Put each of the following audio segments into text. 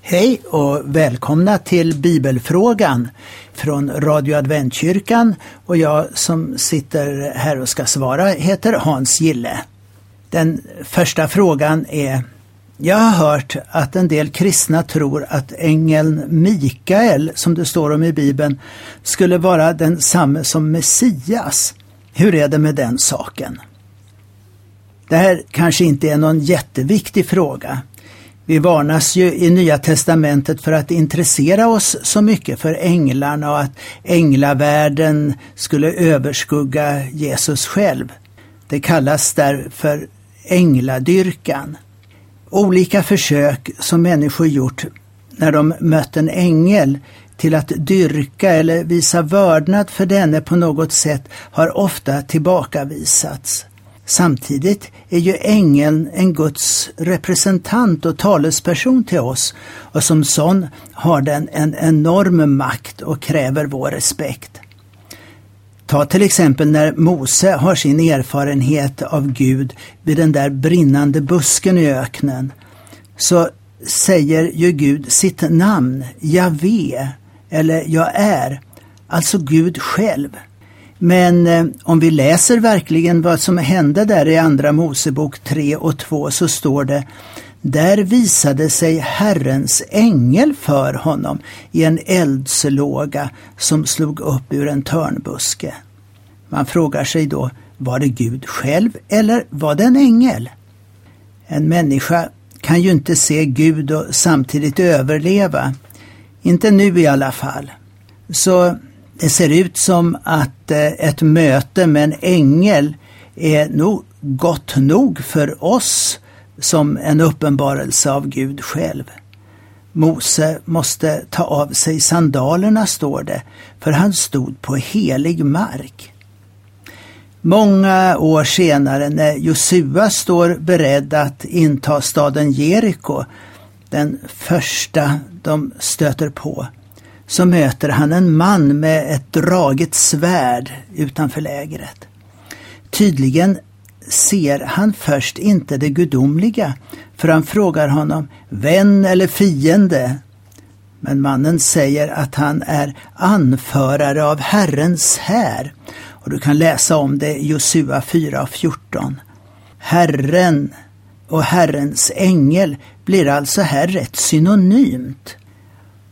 Hej och välkomna till Bibelfrågan från Radio Adventkyrkan och jag som sitter här och ska svara heter Hans Gille. Den första frågan är Jag har hört att en del kristna tror att ängeln Mikael, som det står om i Bibeln, skulle vara densamme som Messias. Hur är det med den saken? Det här kanske inte är någon jätteviktig fråga. Vi varnas ju i Nya Testamentet för att intressera oss så mycket för änglarna och att änglavärlden skulle överskugga Jesus själv. Det kallas därför ängladyrkan. Olika försök som människor gjort när de mött en ängel till att dyrka eller visa vördnad för denne på något sätt har ofta tillbakavisats. Samtidigt är ju ängeln en Guds representant och talesperson till oss och som sån har den en enorm makt och kräver vår respekt. Ta till exempel när Mose har sin erfarenhet av Gud vid den där brinnande busken i öknen. Så säger ju Gud sitt namn, Javé, eller Jag är, alltså Gud själv. Men eh, om vi läser verkligen vad som hände där i Andra Mosebok 3 och 2 så står det där visade sig Herrens ängel för honom i en eldslåga som slog upp ur en törnbuske. Man frågar sig då, var det Gud själv eller var det en ängel? En människa kan ju inte se Gud och samtidigt överleva. Inte nu i alla fall. Så det ser ut som att eh, ett möte med en ängel är nog gott nog för oss som en uppenbarelse av Gud själv. Mose måste ta av sig sandalerna, står det, för han stod på helig mark. Många år senare när Josua står beredd att inta staden Jeriko, den första de stöter på, så möter han en man med ett draget svärd utanför lägret. Tydligen ser han först inte det gudomliga, för han frågar honom vän eller fiende. Men mannen säger att han är anförare av Herrens här. Och du kan läsa om det i Josua 4 och 14. Herren och Herrens ängel blir alltså här rätt synonymt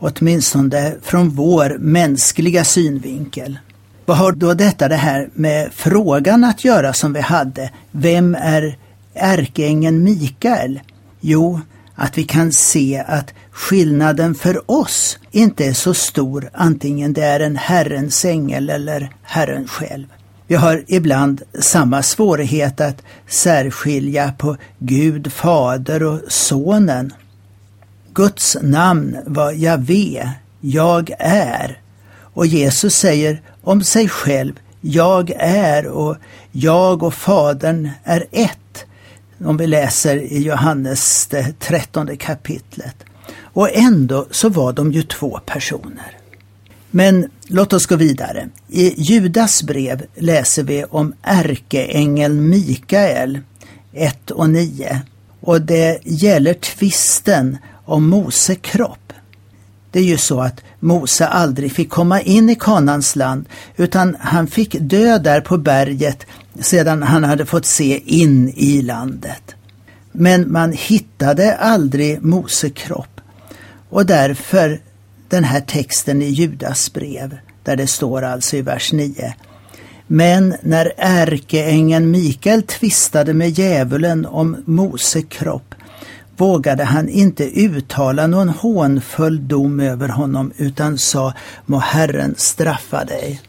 åtminstone från vår mänskliga synvinkel. Vad har då detta det här med frågan att göra som vi hade? Vem är ärkeängeln Mikael? Jo, att vi kan se att skillnaden för oss inte är så stor antingen det är en Herrens ängel eller Herren själv. Vi har ibland samma svårighet att särskilja på Gud, Fader och Sonen. Guds namn var Javé, jag är. Och Jesus säger om sig själv, jag är och jag och Fadern är ett. Om vi läser i Johannes det trettonde kapitlet. Och ändå så var de ju två personer. Men låt oss gå vidare. I Judas brev läser vi om ärkeängeln Mikael 1 och 9. Och det gäller tvisten om Mose kropp. Det är ju så att Mose aldrig fick komma in i Kanans land utan han fick dö där på berget sedan han hade fått se in i landet. Men man hittade aldrig Mose kropp och därför den här texten i Judas brev där det står alltså i vers 9. Men när ärkeängeln Mikael tvistade med djävulen om Mose kropp vågade han inte uttala någon hånfull dom över honom utan sa må Herren straffa dig.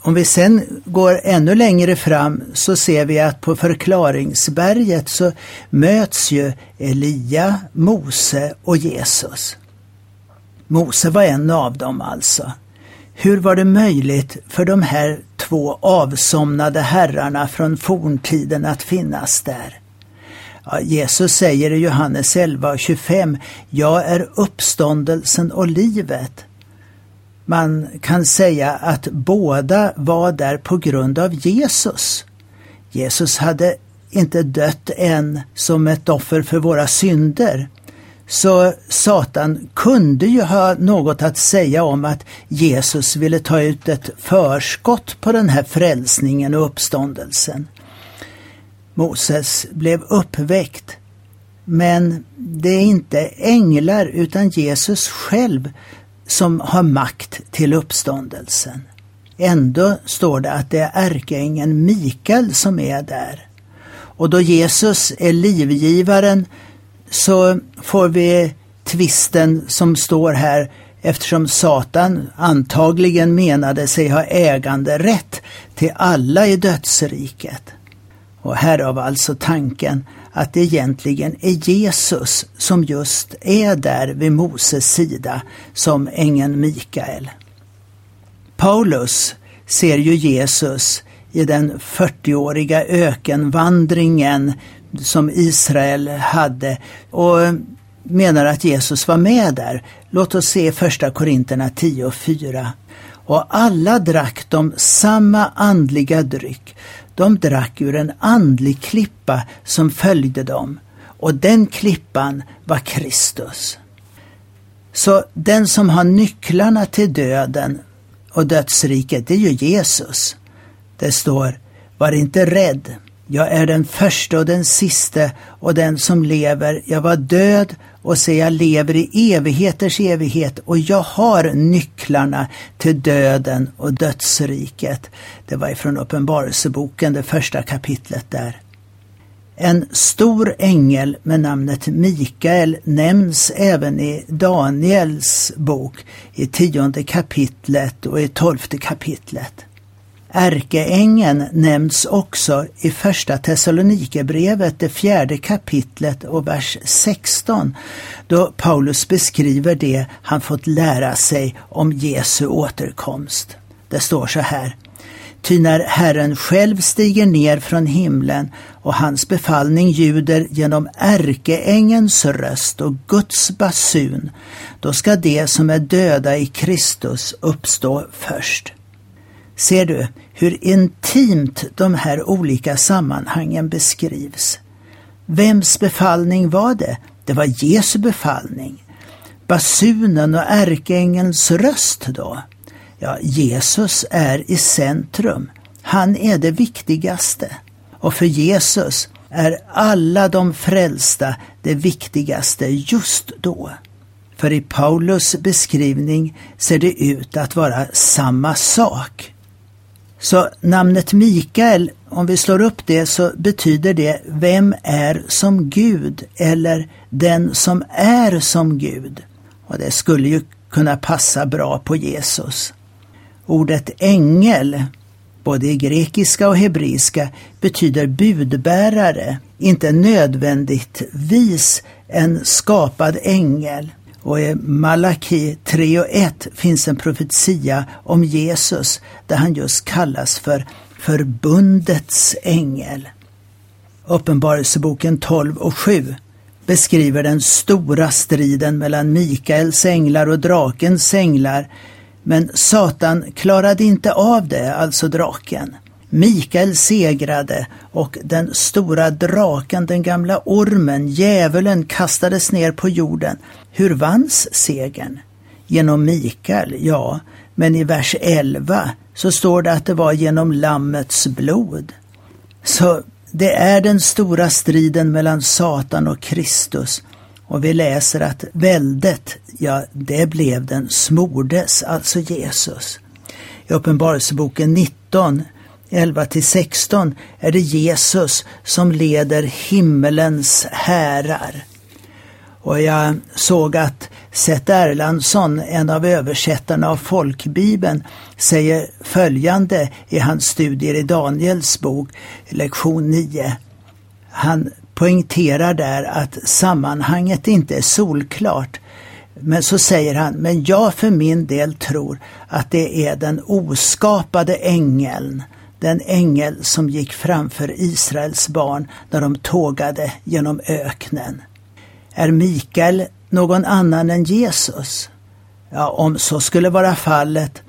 Om vi sen går ännu längre fram så ser vi att på förklaringsberget så möts ju Elia, Mose och Jesus. Mose var en av dem alltså. Hur var det möjligt för de här två avsomnade herrarna från forntiden att finnas där? Ja, Jesus säger i Johannes 11 och 25, jag är uppståndelsen och livet. Man kan säga att båda var där på grund av Jesus. Jesus hade inte dött än som ett offer för våra synder. Så Satan kunde ju ha något att säga om att Jesus ville ta ut ett förskott på den här frälsningen och uppståndelsen. Moses blev uppväckt. Men det är inte änglar utan Jesus själv som har makt till uppståndelsen. Ändå står det att det är ärkeängeln Mikael som är där. Och då Jesus är livgivaren så får vi tvisten som står här eftersom Satan antagligen menade sig ha äganderätt till alla i dödsriket. Och härav alltså tanken att det egentligen är Jesus som just är där vid Moses sida som ängeln Mikael. Paulus ser ju Jesus i den 40-åriga ökenvandringen som Israel hade och menar att Jesus var med där. Låt oss se första Korinterna 10 och 4. Och alla drack de samma andliga dryck. De drack ur en andlig klippa som följde dem och den klippan var Kristus. Så den som har nycklarna till döden och dödsriket, det är ju Jesus. Det står, var inte rädd, jag är den första och den siste och den som lever. Jag var död och se jag lever i evigheters evighet och jag har nycklarna till döden och dödsriket. Det var ifrån Uppenbarelseboken, det första kapitlet där. En stor ängel med namnet Mikael nämns även i Daniels bok i tionde kapitlet och i tolfte kapitlet. Ärkeängeln nämns också i Första Thessalonikerbrevet, det fjärde kapitlet och vers 16, då Paulus beskriver det han fått lära sig om Jesu återkomst. Det står så här. Ty när Herren själv stiger ner från himlen och hans befallning ljuder genom ärkeängens röst och Guds basun, då ska de som är döda i Kristus uppstå först. Ser du hur intimt de här olika sammanhangen beskrivs? Vems befallning var det? Det var Jesu befallning. Basunen och ärkeängelns röst då? Ja, Jesus är i centrum. Han är det viktigaste. Och för Jesus är alla de frälsta det viktigaste just då. För i Paulus beskrivning ser det ut att vara samma sak. Så namnet Mikael, om vi slår upp det så betyder det Vem är som Gud eller Den som är som Gud. Och det skulle ju kunna passa bra på Jesus. Ordet ängel, både i grekiska och hebreiska, betyder budbärare, inte nödvändigtvis en skapad ängel. Och i Malaki 3 och 1 finns en profetia om Jesus där han just kallas för förbundets ängel. Uppenbarelseboken 12 och 7 beskriver den stora striden mellan Mikaels änglar och drakens änglar. Men Satan klarade inte av det, alltså draken. Mikael segrade och den stora draken, den gamla ormen, djävulen, kastades ner på jorden. Hur vanns segern? Genom Mikael, ja, men i vers 11 så står det att det var genom Lammets blod. Så det är den stora striden mellan Satan och Kristus. Och vi läser att väldet, ja, det blev den smordes, alltså Jesus. I Uppenbarelseboken 19 11 till 16 är det Jesus som leder himmelens härar. Och jag såg att Seth Erlandsson, en av översättarna av folkbibeln, säger följande i hans studier i Daniels bok, lektion 9. Han poängterar där att sammanhanget inte är solklart. Men så säger han, men jag för min del tror att det är den oskapade ängeln den ängel som gick framför Israels barn när de tågade genom öknen. Är Mikael någon annan än Jesus? Ja, om så skulle vara fallet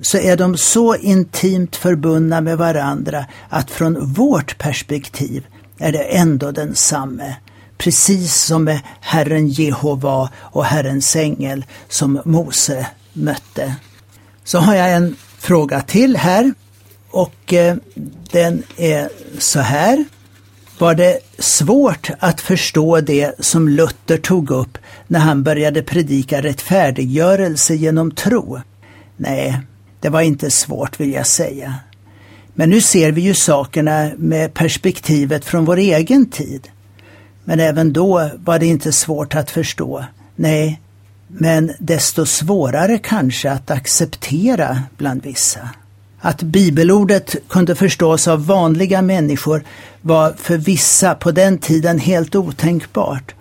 så är de så intimt förbundna med varandra att från vårt perspektiv är det ändå densamme. precis som med Herren Jehova och Herrens ängel som Mose mötte. Så har jag en fråga till här och eh, den är så här. Var det svårt att förstå det som Luther tog upp när han började predika rättfärdiggörelse genom tro? Nej, det var inte svårt vill jag säga. Men nu ser vi ju sakerna med perspektivet från vår egen tid. Men även då var det inte svårt att förstå. Nej, men desto svårare kanske att acceptera bland vissa. Att bibelordet kunde förstås av vanliga människor var för vissa på den tiden helt otänkbart.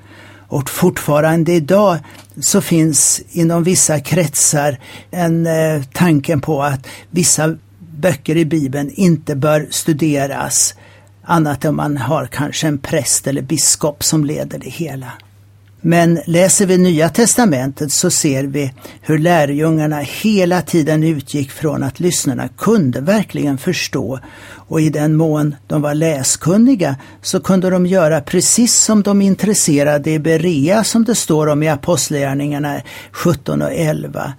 Och fortfarande idag så finns inom vissa kretsar en eh, tanken på att vissa böcker i Bibeln inte bör studeras annat än man har kanske en präst eller biskop som leder det hela. Men läser vi Nya Testamentet så ser vi hur lärjungarna hela tiden utgick från att lyssnarna kunde verkligen förstå och i den mån de var läskunniga så kunde de göra precis som de intresserade i Berea som det står om i Apostlagärningarna 17 och 11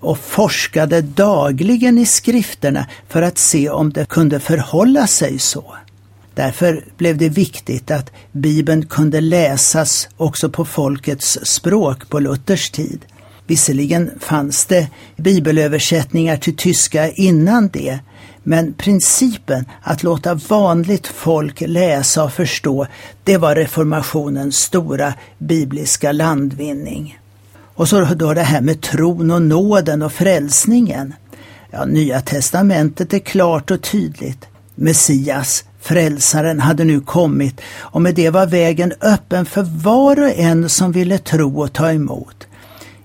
och forskade dagligen i skrifterna för att se om det kunde förhålla sig så. Därför blev det viktigt att Bibeln kunde läsas också på folkets språk på Luthers tid. Visserligen fanns det bibelöversättningar till tyska innan det, men principen att låta vanligt folk läsa och förstå, det var reformationens stora bibliska landvinning. Och så då det här med tron och nåden och frälsningen. Ja, Nya testamentet är klart och tydligt. Messias, frälsaren, hade nu kommit och med det var vägen öppen för var och en som ville tro och ta emot.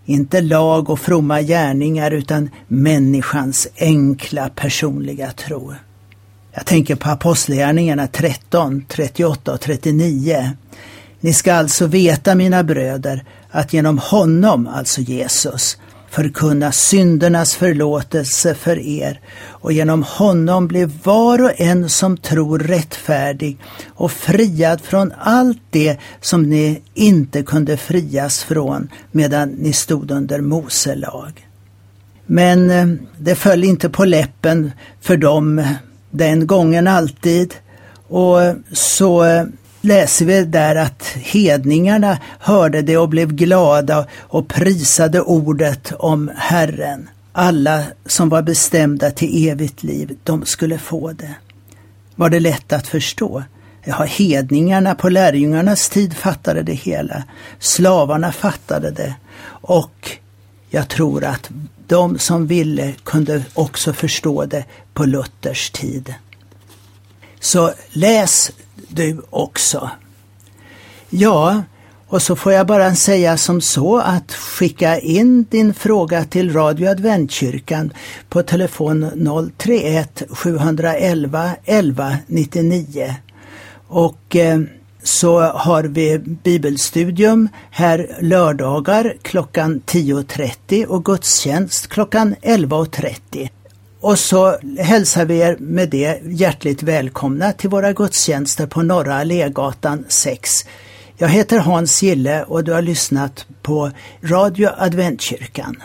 Inte lag och fromma gärningar utan människans enkla personliga tro. Jag tänker på Apostlagärningarna 13, 38 och 39. Ni ska alltså veta, mina bröder, att genom honom, alltså Jesus, förkunna syndernas förlåtelse för er och genom honom blir var och en som tror rättfärdig och friad från allt det som ni inte kunde frias från medan ni stod under Mose lag. Men eh, det föll inte på läppen för dem den gången alltid och så eh, läser vi där att hedningarna hörde det och blev glada och prisade ordet om Herren. Alla som var bestämda till evigt liv, de skulle få det. Var det lätt att förstå? Ja, hedningarna på lärjungarnas tid fattade det hela. Slavarna fattade det. Och jag tror att de som ville kunde också förstå det på Luthers tid. Så läs du också. Ja, och så får jag bara säga som så att skicka in din fråga till Radio Adventkyrkan på telefon 031 711 11 99. Och eh, så har vi bibelstudium här lördagar klockan 10.30 och gudstjänst klockan 11.30. Och så hälsar vi er med det hjärtligt välkomna till våra gudstjänster på Norra Allégatan 6. Jag heter Hans Gille och du har lyssnat på Radio Adventkyrkan.